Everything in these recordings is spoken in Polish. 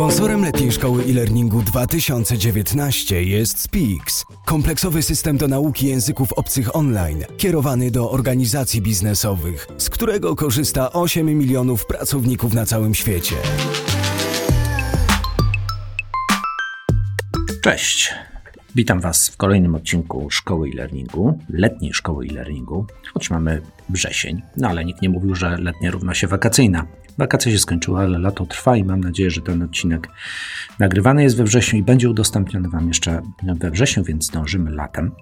Sponsorem letniej szkoły e-learningu 2019 jest Speaks, kompleksowy system do nauki języków obcych online, kierowany do organizacji biznesowych, z którego korzysta 8 milionów pracowników na całym świecie. Cześć. Witam Was w kolejnym odcinku Szkoły e-learningu, letniej szkoły e-learningu, choć mamy wrzesień, no ale nikt nie mówił, że letnia równa się wakacyjna. Wakacja się skończyła, ale lato trwa i mam nadzieję, że ten odcinek nagrywany jest we wrześniu i będzie udostępniony Wam jeszcze we wrześniu, więc zdążymy latem.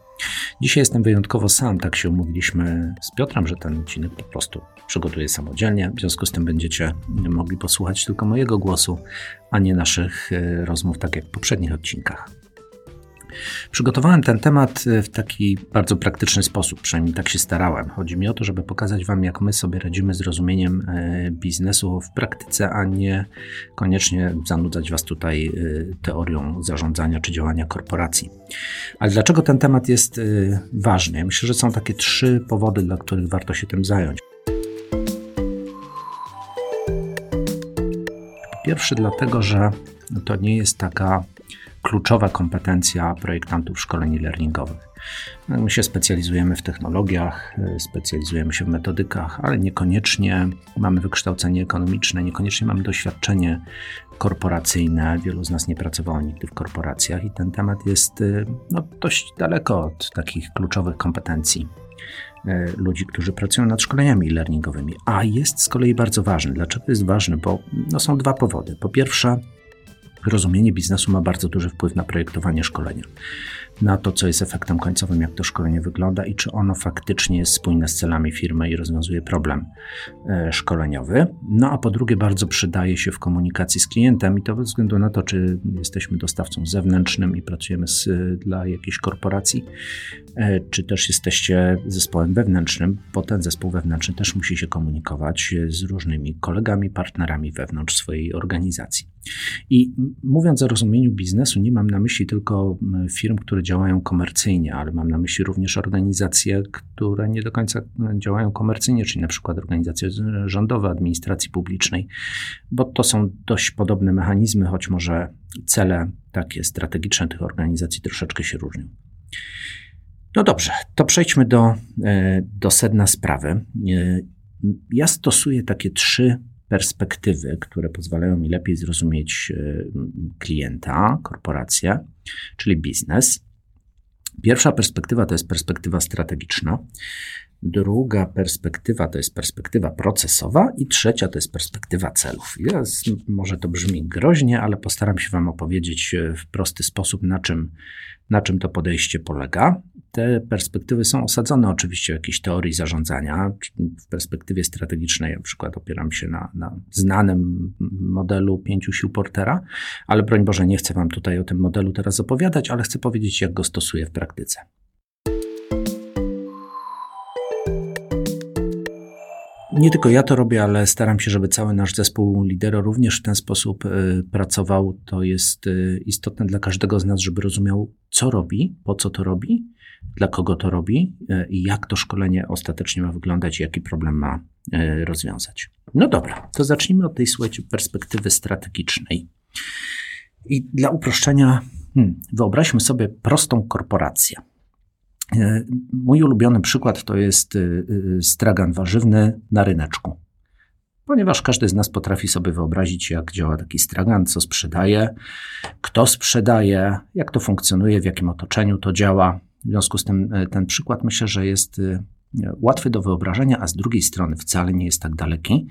Dzisiaj jestem wyjątkowo sam, tak się umówiliśmy z Piotrem, że ten odcinek po prostu przygotuję samodzielnie. W związku z tym będziecie mogli posłuchać tylko mojego głosu, a nie naszych e, rozmów, tak jak w poprzednich odcinkach. Przygotowałem ten temat e, w taki bardzo praktyczny sposób, przynajmniej tak się starałem. Chodzi mi o to, żeby pokazać Wam, jak my sobie radzimy z rozumieniem e, biznesu w praktyce, a nie koniecznie zanudzać Was tutaj e, teorią zarządzania czy działania korporacji. Ale dlaczego ten temat jest ważny? Myślę, że są takie trzy powody, dla których warto się tym zająć. Pierwszy, dlatego, że to nie jest taka kluczowa kompetencja projektantów szkoleń learningowych. My się specjalizujemy w technologiach, specjalizujemy się w metodykach, ale niekoniecznie mamy wykształcenie ekonomiczne, niekoniecznie mamy doświadczenie korporacyjne. Wielu z nas nie pracowało nigdy w korporacjach i ten temat jest no, dość daleko od takich kluczowych kompetencji e, ludzi, którzy pracują nad szkoleniami learningowymi, a jest z kolei bardzo ważny. Dlaczego jest ważny? Bo no, są dwa powody. Po pierwsze, rozumienie biznesu ma bardzo duży wpływ na projektowanie szkolenia na to, co jest efektem końcowym, jak to szkolenie wygląda i czy ono faktycznie jest spójne z celami firmy i rozwiązuje problem e, szkoleniowy. No a po drugie, bardzo przydaje się w komunikacji z klientem i to bez względu na to, czy jesteśmy dostawcą zewnętrznym i pracujemy z, dla jakiejś korporacji, e, czy też jesteście zespołem wewnętrznym, bo ten zespół wewnętrzny też musi się komunikować z różnymi kolegami, partnerami wewnątrz swojej organizacji. I mówiąc o rozumieniu biznesu, nie mam na myśli tylko firm, które działają komercyjnie, ale mam na myśli również organizacje, które nie do końca działają komercyjnie, czyli na przykład organizacje rządowe, administracji publicznej, bo to są dość podobne mechanizmy, choć może cele takie strategiczne tych organizacji troszeczkę się różnią. No dobrze, to przejdźmy do, e, do sedna sprawy. E, ja stosuję takie trzy perspektywy, które pozwalają mi lepiej zrozumieć e, klienta, korporację, czyli biznes. Pierwsza perspektywa to jest perspektywa strategiczna, druga perspektywa to jest perspektywa procesowa i trzecia to jest perspektywa celów. Jest, może to brzmi groźnie, ale postaram się Wam opowiedzieć w prosty sposób, na czym, na czym to podejście polega te perspektywy są osadzone oczywiście w jakiejś teorii zarządzania. W perspektywie strategicznej, na przykład, opieram się na, na znanym modelu pięciu sił Portera, ale broń Boże, nie chcę Wam tutaj o tym modelu teraz opowiadać, ale chcę powiedzieć, jak go stosuję w praktyce. Nie tylko ja to robię, ale staram się, żeby cały nasz zespół lidero również w ten sposób y, pracował. To jest y, istotne dla każdego z nas, żeby rozumiał, co robi, po co to robi dla kogo to robi e, i jak to szkolenie ostatecznie ma wyglądać jaki problem ma rozwiązać. No dobra, to zacznijmy od tej słuchajcie, perspektywy strategicznej. I dla uproszczenia, hmm, wyobraźmy sobie prostą korporację. E, mój ulubiony przykład to jest stragan warzywny na ryneczku. Ponieważ każdy z nas potrafi sobie wyobrazić, jak działa taki stragan, co sprzedaje, kto sprzedaje, jak to funkcjonuje, w jakim otoczeniu to działa. W związku z tym e, ten przykład myślę, że jest e, łatwy do wyobrażenia, a z drugiej strony wcale nie jest tak daleki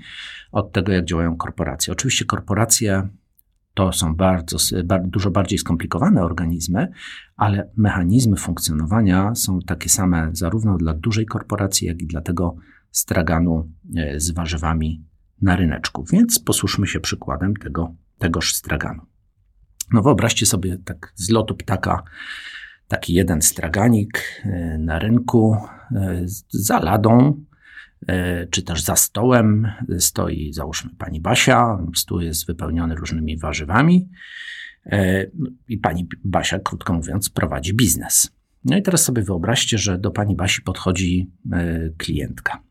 od tego, jak działają korporacje. Oczywiście korporacje to są bardzo, dużo bardziej skomplikowane organizmy, ale mechanizmy funkcjonowania są takie same zarówno dla dużej korporacji, jak i dla tego straganu e, z warzywami na ryneczku. Więc posłuszmy się przykładem tego, tegoż straganu. No wyobraźcie sobie tak z lotu ptaka taki jeden straganik e, na rynku e, za ladą, czy też za stołem stoi, załóżmy, pani Basia. Stół jest wypełniony różnymi warzywami no i pani Basia, krótko mówiąc, prowadzi biznes. No i teraz sobie wyobraźcie, że do pani Basi podchodzi klientka.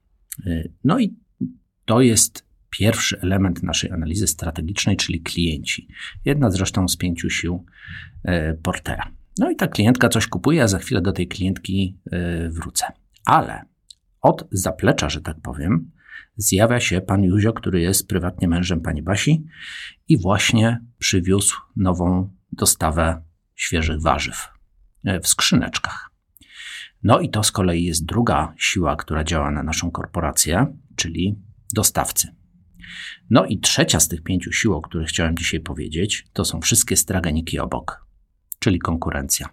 No i to jest pierwszy element naszej analizy strategicznej, czyli klienci. Jedna zresztą z pięciu sił e, Portera. No i ta klientka coś kupuje, a za chwilę do tej klientki e, wrócę. Ale od zaplecza, że tak powiem, zjawia się pan Józio, który jest prywatnie mężem pani Basi i właśnie przywiózł nową dostawę świeżych warzyw e, w skrzyneczkach. No i to z kolei jest druga siła, która działa na naszą korporację, czyli dostawcy. No i trzecia z tych pięciu sił, o których chciałem dzisiaj powiedzieć, to są wszystkie straganiki obok, czyli konkurencja.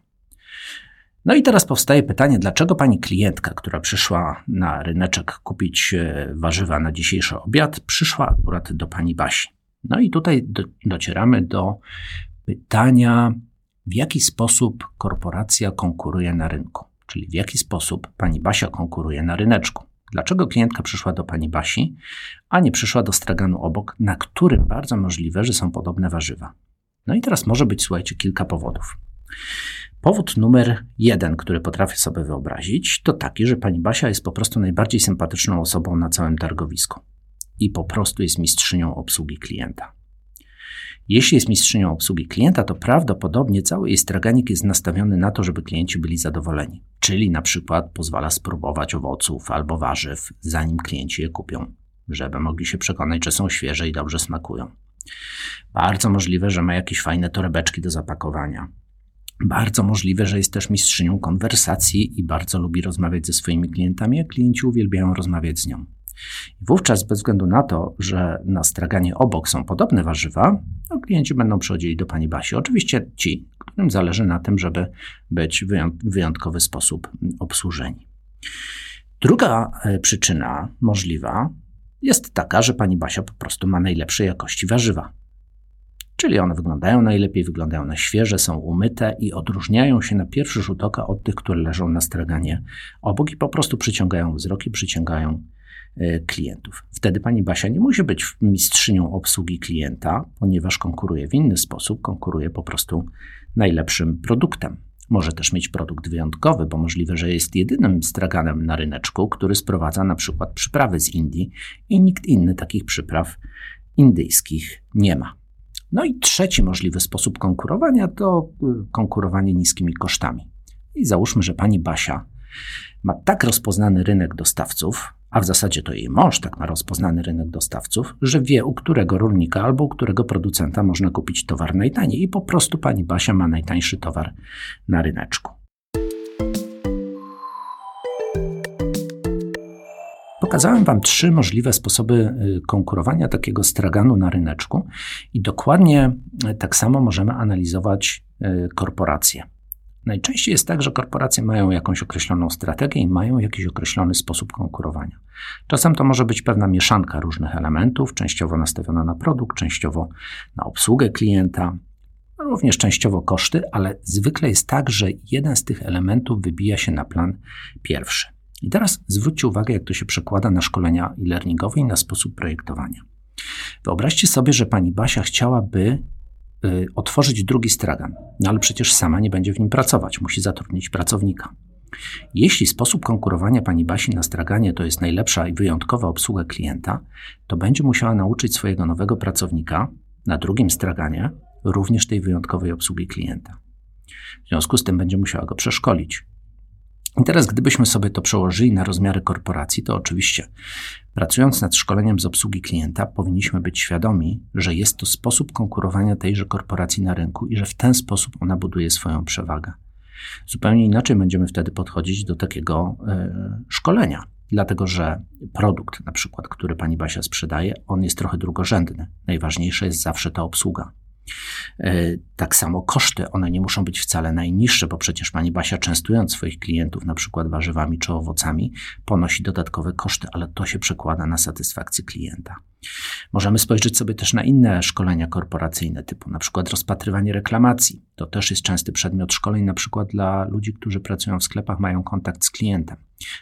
No i teraz powstaje pytanie, dlaczego pani klientka, która przyszła na ryneczek kupić e, warzywa na dzisiejszy obiad, przyszła akurat do pani Basi? No i tutaj do, docieramy do pytania, w jaki sposób korporacja konkuruje na rynku, czyli w jaki sposób pani Basia konkuruje na ryneczku. Dlaczego klientka przyszła do pani Basi, a nie przyszła do straganu obok, na którym bardzo możliwe, że są podobne warzywa? No i teraz może być, słuchajcie, kilka powodów. Powód numer jeden, który potrafię sobie wyobrazić, to taki, że pani Basia jest po prostu najbardziej sympatyczną osobą na całym targowisku i po prostu jest mistrzynią obsługi klienta. Jeśli jest mistrzynią obsługi klienta, to prawdopodobnie cały jej straganik jest nastawiony na to, żeby klienci byli zadowoleni. Czyli na przykład pozwala spróbować owoców albo warzyw, zanim klienci je kupią, żeby mogli się przekonać, że są świeże i dobrze smakują. Bardzo możliwe, że ma jakieś fajne torebeczki do zapakowania. Bardzo możliwe, że jest też mistrzynią konwersacji i bardzo lubi rozmawiać ze swoimi klientami, a klienci uwielbiają rozmawiać z nią. Wówczas, bez względu na to, że na straganie obok są podobne warzywa, no klienci będą przychodzili do pani Basi. Oczywiście ci, którym zależy na tym, żeby być w wyjątkowy sposób obsłużeni. Druga e, przyczyna możliwa jest taka, że pani Basia po prostu ma najlepszej jakości warzywa. Czyli one wyglądają najlepiej, wyglądają na świeże, są umyte i odróżniają się na pierwszy rzut oka od tych, które leżą na straganie obok i po prostu przyciągają wzrok i przyciągają E, klientów. Wtedy pani Basia nie musi być mistrzynią obsługi klienta, ponieważ konkuruje w inny sposób, konkuruje po prostu najlepszym produktem. Może też mieć produkt wyjątkowy, bo możliwe, że jest jedynym straganem na ryneczku, który sprowadza na przykład przyprawy z Indii i nikt inny takich przypraw indyjskich nie ma. No i trzeci możliwy sposób konkurowania to y, konkurowanie niskimi kosztami. I załóżmy, że pani Basia ma tak rozpoznany rynek dostawców, a w zasadzie to jej mąż tak ma rozpoznany rynek dostawców, że wie, u którego rolnika albo u którego producenta można kupić towar najtaniej i po prostu pani Basia ma najtańszy towar na ryneczku. Pokazałem Wam trzy możliwe sposoby y, konkurowania takiego straganu na ryneczku i dokładnie y, tak samo możemy analizować y, korporacje. Najczęściej jest tak, że korporacje mają jakąś określoną strategię i mają jakiś określony sposób konkurowania. Czasem to może być pewna mieszanka różnych elementów, częściowo nastawiona na produkt, częściowo na obsługę klienta, również częściowo koszty, ale zwykle jest tak, że jeden z tych elementów wybija się na plan pierwszy. I teraz zwróćcie uwagę, jak to się przekłada na szkolenia e-learningowe i na sposób projektowania. Wyobraźcie sobie, że pani Basia chciałaby Y, otworzyć drugi stragan, no ale przecież sama nie będzie w nim pracować, musi zatrudnić pracownika. Jeśli sposób konkurowania pani Basi na straganie to jest najlepsza i wyjątkowa obsługa klienta, to będzie musiała nauczyć swojego nowego pracownika na drugim straganie również tej wyjątkowej obsługi klienta. W związku z tym będzie musiała go przeszkolić. I teraz, gdybyśmy sobie to przełożyli na rozmiary korporacji, to oczywiście, pracując nad szkoleniem z obsługi klienta, powinniśmy być świadomi, że jest to sposób konkurowania tejże korporacji na rynku i że w ten sposób ona buduje swoją przewagę. Zupełnie inaczej będziemy wtedy podchodzić do takiego y, szkolenia, dlatego że produkt, na przykład, który pani Basia sprzedaje, on jest trochę drugorzędny. Najważniejsza jest zawsze ta obsługa. E, tak samo koszty, one nie muszą być wcale najniższe, bo przecież pani Basia częstując swoich klientów na przykład warzywami czy owocami, ponosi dodatkowe koszty, ale to się przekłada na satysfakcję klienta. Możemy spojrzeć sobie też na inne szkolenia korporacyjne, typu na przykład rozpatrywanie reklamacji. To też jest częsty przedmiot szkoleń, na przykład dla ludzi, którzy pracują w sklepach, mają kontakt z klientem.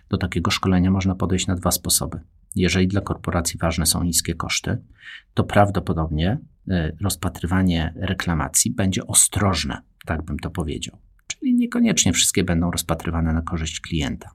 Do takiego szkolenia można podejść na dwa sposoby. Jeżeli dla korporacji ważne są niskie koszty, to prawdopodobnie rozpatrywanie reklamacji będzie ostrożne, tak bym to powiedział. Czyli niekoniecznie wszystkie będą rozpatrywane na korzyść klienta.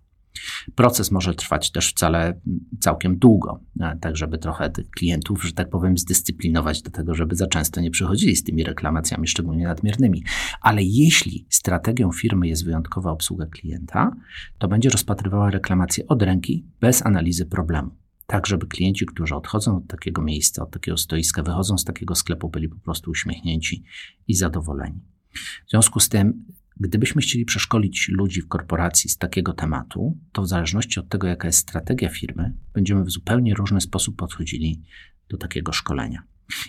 Proces może trwać też wcale całkiem długo, tak żeby trochę tych klientów, że tak powiem, zdyscyplinować do tego, żeby za często nie przychodzili z tymi reklamacjami, szczególnie nadmiernymi. Ale jeśli strategią firmy jest wyjątkowa obsługa klienta, to będzie rozpatrywała reklamacje od ręki, bez analizy problemu tak żeby klienci, którzy odchodzą od takiego miejsca, od takiego stoiska, wychodzą z takiego sklepu, byli po prostu uśmiechnięci i zadowoleni. W związku z tym, gdybyśmy chcieli przeszkolić ludzi w korporacji z takiego tematu, to w zależności od tego, jaka jest strategia firmy, będziemy w zupełnie różny sposób podchodzili do takiego szkolenia.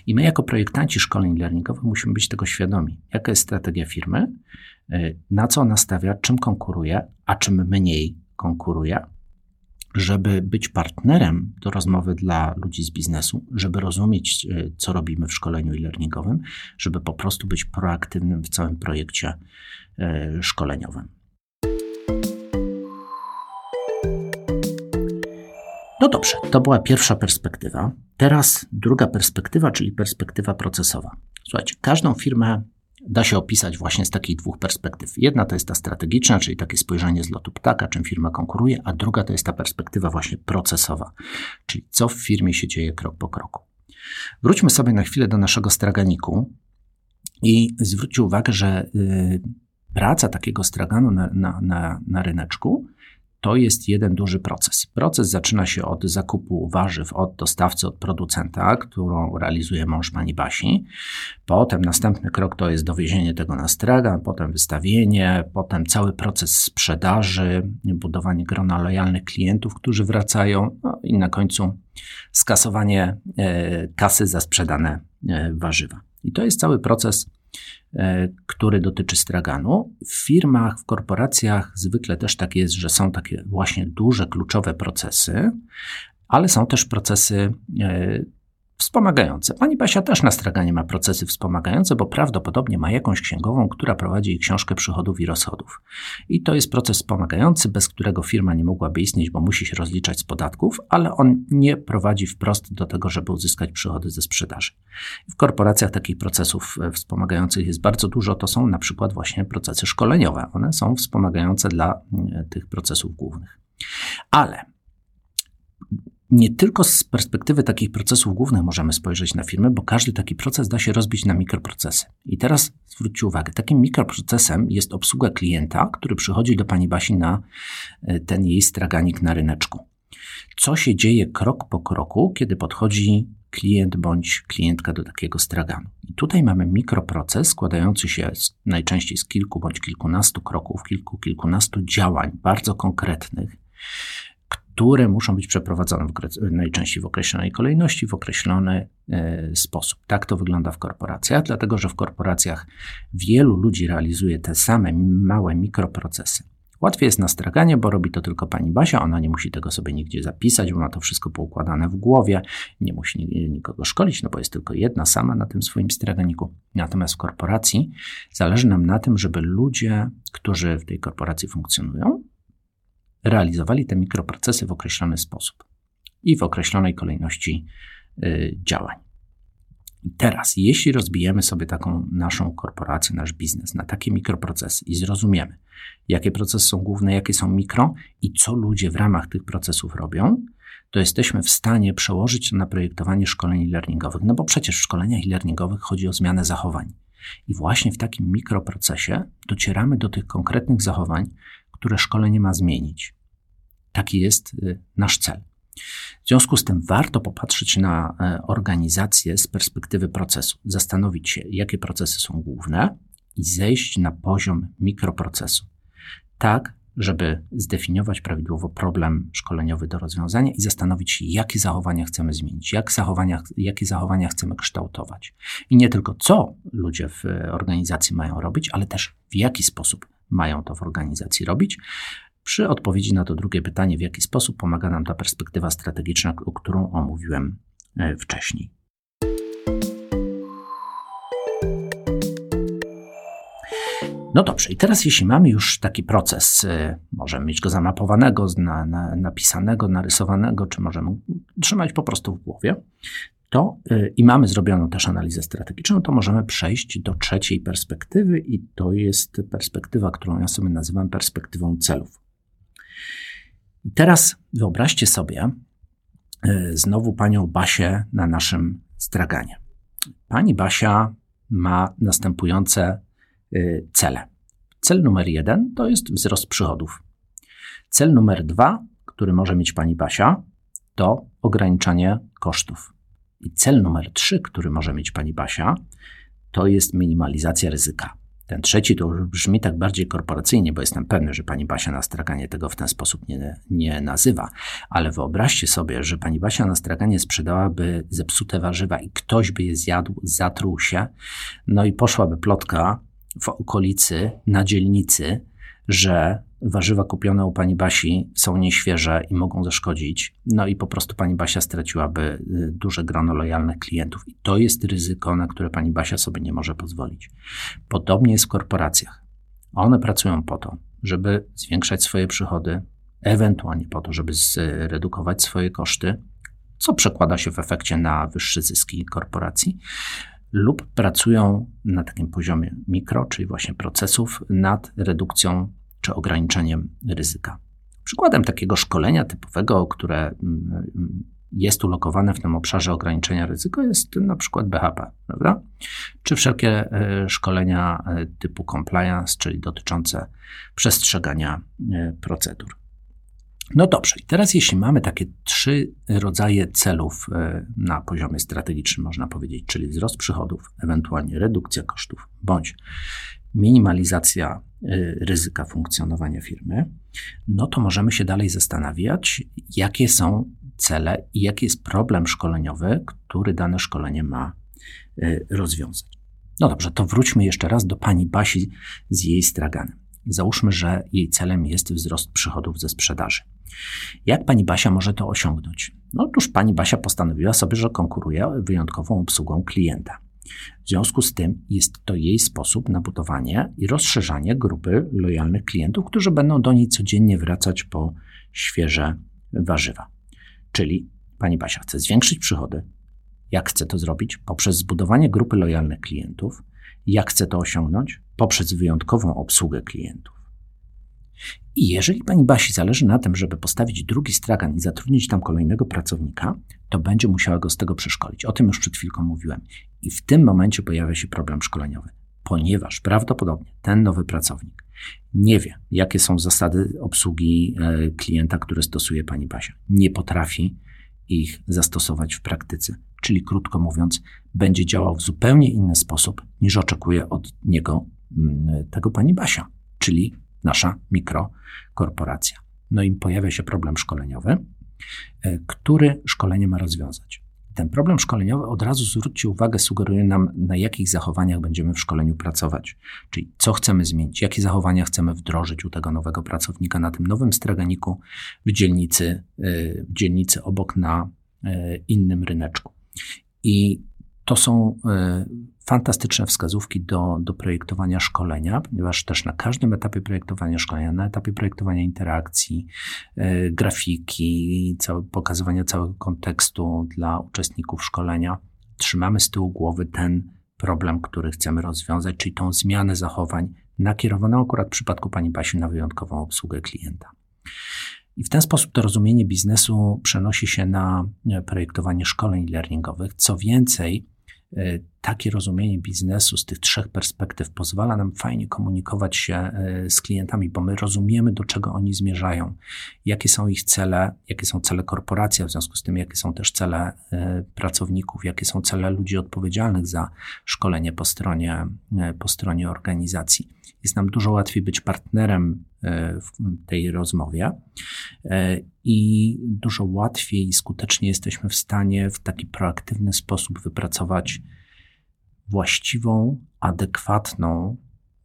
I my, jako projektanci szkoleń learningowych, musimy być tego świadomi. Jaka jest strategia firmy, y, na co ona stawia, czym konkuruje, a czym mniej konkuruje, żeby być partnerem do rozmowy dla ludzi z biznesu, żeby rozumieć, e, co robimy w szkoleniu e-learningowym, żeby po prostu być proaktywnym w całym projekcie e, szkoleniowym. No dobrze, to była pierwsza perspektywa. Teraz druga perspektywa, czyli perspektywa procesowa. Słuchajcie, każdą firmę da się opisać właśnie z takich dwóch perspektyw. Jedna to jest ta strategiczna, czyli takie spojrzenie z lotu ptaka, czym firma konkuruje, a druga to jest ta perspektywa właśnie procesowa, czyli co w firmie się dzieje krok po kroku. Wróćmy sobie na chwilę do naszego straganiku i zwróćcie uwagę, że yy, praca takiego straganu na, na, na, na ryneczku to jest jeden duży proces. Proces zaczyna się od zakupu warzyw od dostawcy, od producenta, którą realizuje mąż pani Basi. Potem następny krok to jest dowiezienie tego na stragan, potem wystawienie, potem cały proces sprzedaży, budowanie grona lojalnych klientów, którzy wracają no i na końcu skasowanie e, kasy za sprzedane e, warzywa. I to jest cały proces który dotyczy straganu. W firmach, w korporacjach zwykle też tak jest, że są takie właśnie duże, kluczowe procesy, ale są też procesy e, wspomagające. Pani Basia też na straganie ma procesy wspomagające, bo prawdopodobnie ma jakąś księgową, która prowadzi jej książkę przychodów i rozchodów. I to jest proces wspomagający, bez którego firma nie mogłaby istnieć, bo musi się rozliczać z podatków, ale on nie prowadzi wprost do tego, żeby uzyskać przychody ze sprzedaży. W korporacjach takich procesów e, wspomagających jest bardzo dużo. To są na przykład właśnie procesy szkoleniowe. One są wspomagające dla e, tych procesów głównych. Ale nie tylko z perspektywy takich procesów głównych możemy spojrzeć na firmę, bo każdy taki proces da się rozbić na mikroprocesy. I teraz zwróćcie uwagę, takim mikroprocesem jest obsługa klienta, który przychodzi do pani Basi na e, ten jej straganik na ryneczku. Co się dzieje krok po kroku, kiedy podchodzi klient bądź klientka do takiego straganu. I tutaj mamy mikroproces składający się z, najczęściej z kilku bądź kilkunastu kroków, kilku, kilkunastu działań bardzo konkretnych, które muszą być przeprowadzone w, najczęściej w określonej kolejności, w określony e, sposób. Tak to wygląda w korporacjach, dlatego że w korporacjach wielu ludzi realizuje te same małe mikroprocesy. Łatwiej jest na straganie, bo robi to tylko pani Basia. Ona nie musi tego sobie nigdzie zapisać, bo ma to wszystko poukładane w głowie. Nie musi nikogo szkolić, no bo jest tylko jedna sama na tym swoim straganiku. Natomiast w korporacji zależy nam na tym, żeby ludzie, którzy w tej korporacji funkcjonują, realizowali te mikroprocesy w określony sposób i w określonej kolejności y, działań. Teraz, jeśli rozbijemy sobie taką naszą korporację, nasz biznes na takie mikroprocesy i zrozumiemy, jakie procesy są główne, jakie są mikro i co ludzie w ramach tych procesów robią, to jesteśmy w stanie przełożyć to na projektowanie szkoleń learningowych. No bo przecież w szkoleniach learningowych chodzi o zmianę zachowań. I właśnie w takim mikroprocesie docieramy do tych konkretnych zachowań, które szkolenie ma zmienić. Taki jest y, nasz cel. W związku z tym warto popatrzeć na e, organizację z perspektywy procesu, zastanowić się, jakie procesy są główne i zejść na poziom mikroprocesu. Tak, żeby zdefiniować prawidłowo problem szkoleniowy do rozwiązania i zastanowić się, jakie zachowania chcemy zmienić, jak zachowania, jakie zachowania chcemy kształtować. I nie tylko co ludzie w e, organizacji mają robić, ale też w jaki sposób mają to w organizacji robić, przy odpowiedzi na to drugie pytanie, w jaki sposób pomaga nam ta perspektywa strategiczna, o którą omówiłem e, wcześniej. No dobrze, i teraz jeśli mamy już taki proces, e, możemy mieć go zamapowanego, na, na, napisanego, narysowanego, czy możemy trzymać po prostu w głowie, to yy, i mamy zrobioną też analizę strategiczną, to możemy przejść do trzeciej perspektywy i to jest perspektywa, którą ja sobie nazywam perspektywą celów. I teraz wyobraźcie sobie y, znowu panią Basię na naszym straganie. Pani Basia ma następujące y, cele. Cel numer jeden to jest wzrost przychodów. Cel numer dwa, który może mieć pani Basia, to ograniczanie kosztów. I cel numer trzy, który może mieć pani Basia, to jest minimalizacja ryzyka. Ten trzeci to brzmi tak bardziej korporacyjnie, bo jestem pewny, że pani Basia na straganie tego w ten sposób nie, nie nazywa. Ale wyobraźcie sobie, że pani Basia na straganie sprzedałaby zepsute warzywa i ktoś by je zjadł, zatruł się, no i poszłaby plotka w okolicy, na dzielnicy, że warzywa kupione u pani Basi są nieświeże i mogą zaszkodzić. No i po prostu pani Basia straciłaby y, duże grono lojalnych klientów. I to jest ryzyko, na które pani Basia sobie nie może pozwolić. Podobnie jest w korporacjach. One pracują po to, żeby zwiększać swoje przychody, ewentualnie po to, żeby zredukować swoje koszty, co przekłada się w efekcie na wyższe zyski korporacji lub pracują na takim poziomie mikro, czyli właśnie procesów, nad redukcją czy ograniczeniem ryzyka. Przykładem takiego szkolenia typowego, które mm, mm, jest ulokowane w tym obszarze ograniczenia ryzyka, jest na przykład BHP, prawda? Czy wszelkie e, szkolenia e, typu compliance, czyli dotyczące przestrzegania e, procedur. No dobrze, i teraz jeśli mamy takie trzy rodzaje celów na poziomie strategicznym, można powiedzieć, czyli wzrost przychodów, ewentualnie redukcja kosztów, bądź minimalizacja ryzyka funkcjonowania firmy, no to możemy się dalej zastanawiać, jakie są cele i jaki jest problem szkoleniowy, który dane szkolenie ma y, rozwiązać. No dobrze, to wróćmy jeszcze raz do pani Basi z jej straganem. Załóżmy, że jej celem jest wzrost przychodów ze sprzedaży. Jak pani Basia może to osiągnąć? No otóż pani Basia postanowiła sobie, że konkuruje wyjątkową obsługą klienta. W związku z tym jest to jej sposób na budowanie i rozszerzanie grupy lojalnych klientów, którzy będą do niej codziennie wracać po świeże warzywa. Czyli pani Basia chce zwiększyć przychody. Jak chce to zrobić? Poprzez zbudowanie grupy lojalnych klientów. Jak chce to osiągnąć? Poprzez wyjątkową obsługę klientów. I jeżeli pani Basi zależy na tym, żeby postawić drugi stragan i zatrudnić tam kolejnego pracownika, to będzie musiała go z tego przeszkolić. O tym już przed chwilką mówiłem. I w tym momencie pojawia się problem szkoleniowy, ponieważ prawdopodobnie ten nowy pracownik nie wie, jakie są zasady obsługi e, klienta, które stosuje pani Basia. Nie potrafi ich zastosować w praktyce. Czyli krótko mówiąc, będzie działał w zupełnie inny sposób, niż oczekuje od niego mm, tego pani Basia, czyli nasza mikrokorporacja. No i pojawia się problem szkoleniowy, który szkolenie ma rozwiązać. Ten problem szkoleniowy od razu zwróćcie uwagę, sugeruje nam, na jakich zachowaniach będziemy w szkoleniu pracować. Czyli co chcemy zmienić, jakie zachowania chcemy wdrożyć u tego nowego pracownika na tym nowym straganiku w dzielnicy, e, w dzielnicy obok na e, innym ryneczku. I to są fantastyczne wskazówki do, do projektowania szkolenia, ponieważ też na każdym etapie projektowania szkolenia, na etapie projektowania interakcji, yy, grafiki, całe, pokazywania całego kontekstu dla uczestników szkolenia, trzymamy z tyłu głowy ten problem, który chcemy rozwiązać, czyli tą zmianę zachowań nakierowaną akurat w przypadku pani Basi na wyjątkową obsługę klienta. I w ten sposób to rozumienie biznesu przenosi się na e, projektowanie szkoleń learningowych. Co więcej, E, takie rozumienie biznesu z tych trzech perspektyw pozwala nam fajnie komunikować się e, z klientami, bo my rozumiemy, do czego oni zmierzają, jakie są ich cele, jakie są cele korporacji, w związku z tym, jakie są też cele e, pracowników, jakie są cele ludzi odpowiedzialnych za szkolenie po stronie, po stronie organizacji. Jest nam dużo łatwiej być partnerem e, w tej rozmowie e, i dużo łatwiej i skutecznie jesteśmy w stanie w taki proaktywny sposób wypracować właściwą, adekwatną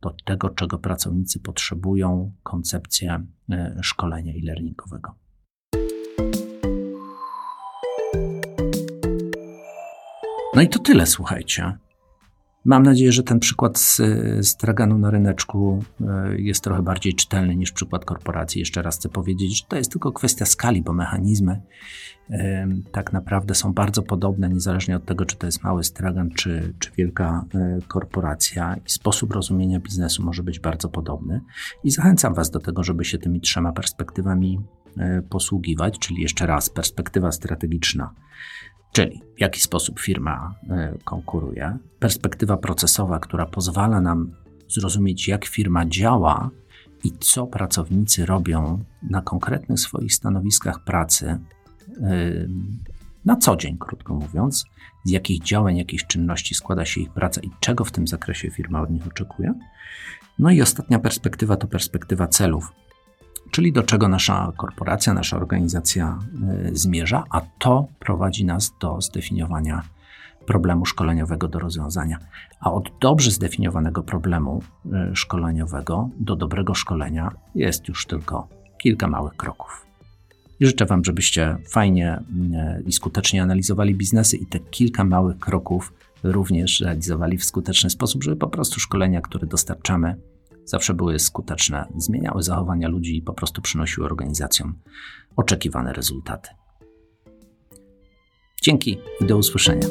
do tego, czego pracownicy potrzebują, koncepcję e, szkolenia e-learningowego. No i to tyle, słuchajcie. Mam nadzieję, że ten przykład z, z traganu na ryneczku e, jest trochę bardziej czytelny niż przykład korporacji. Jeszcze raz chcę powiedzieć, że to jest tylko kwestia skali, bo mechanizmy e, tak naprawdę są bardzo podobne, niezależnie od tego, czy to jest mały stragan, czy, czy wielka e, korporacja. I sposób rozumienia biznesu może być bardzo podobny. I zachęcam Was do tego, żeby się tymi trzema perspektywami posługiwać, czyli jeszcze raz perspektywa strategiczna, czyli w jaki sposób firma e, konkuruje, perspektywa procesowa, która pozwala nam zrozumieć, jak firma działa i co pracownicy robią na konkretnych swoich stanowiskach pracy e, na co dzień, krótko mówiąc, z jakich działań, jakich czynności składa się ich praca i czego w tym zakresie firma od nich oczekuje. No i ostatnia perspektywa to perspektywa celów, czyli do czego nasza korporacja, nasza organizacja y, zmierza, a to prowadzi nas do zdefiniowania problemu szkoleniowego do rozwiązania. A od dobrze zdefiniowanego problemu y, szkoleniowego do dobrego szkolenia jest już tylko kilka małych kroków. I życzę Wam, żebyście fajnie y, i skutecznie analizowali biznesy i te kilka małych kroków również realizowali w skuteczny sposób, żeby po prostu szkolenia, które dostarczamy, zawsze były skuteczne, zmieniały zachowania ludzi i po prostu przynosiły organizacjom oczekiwane rezultaty. Dzięki i do usłyszenia.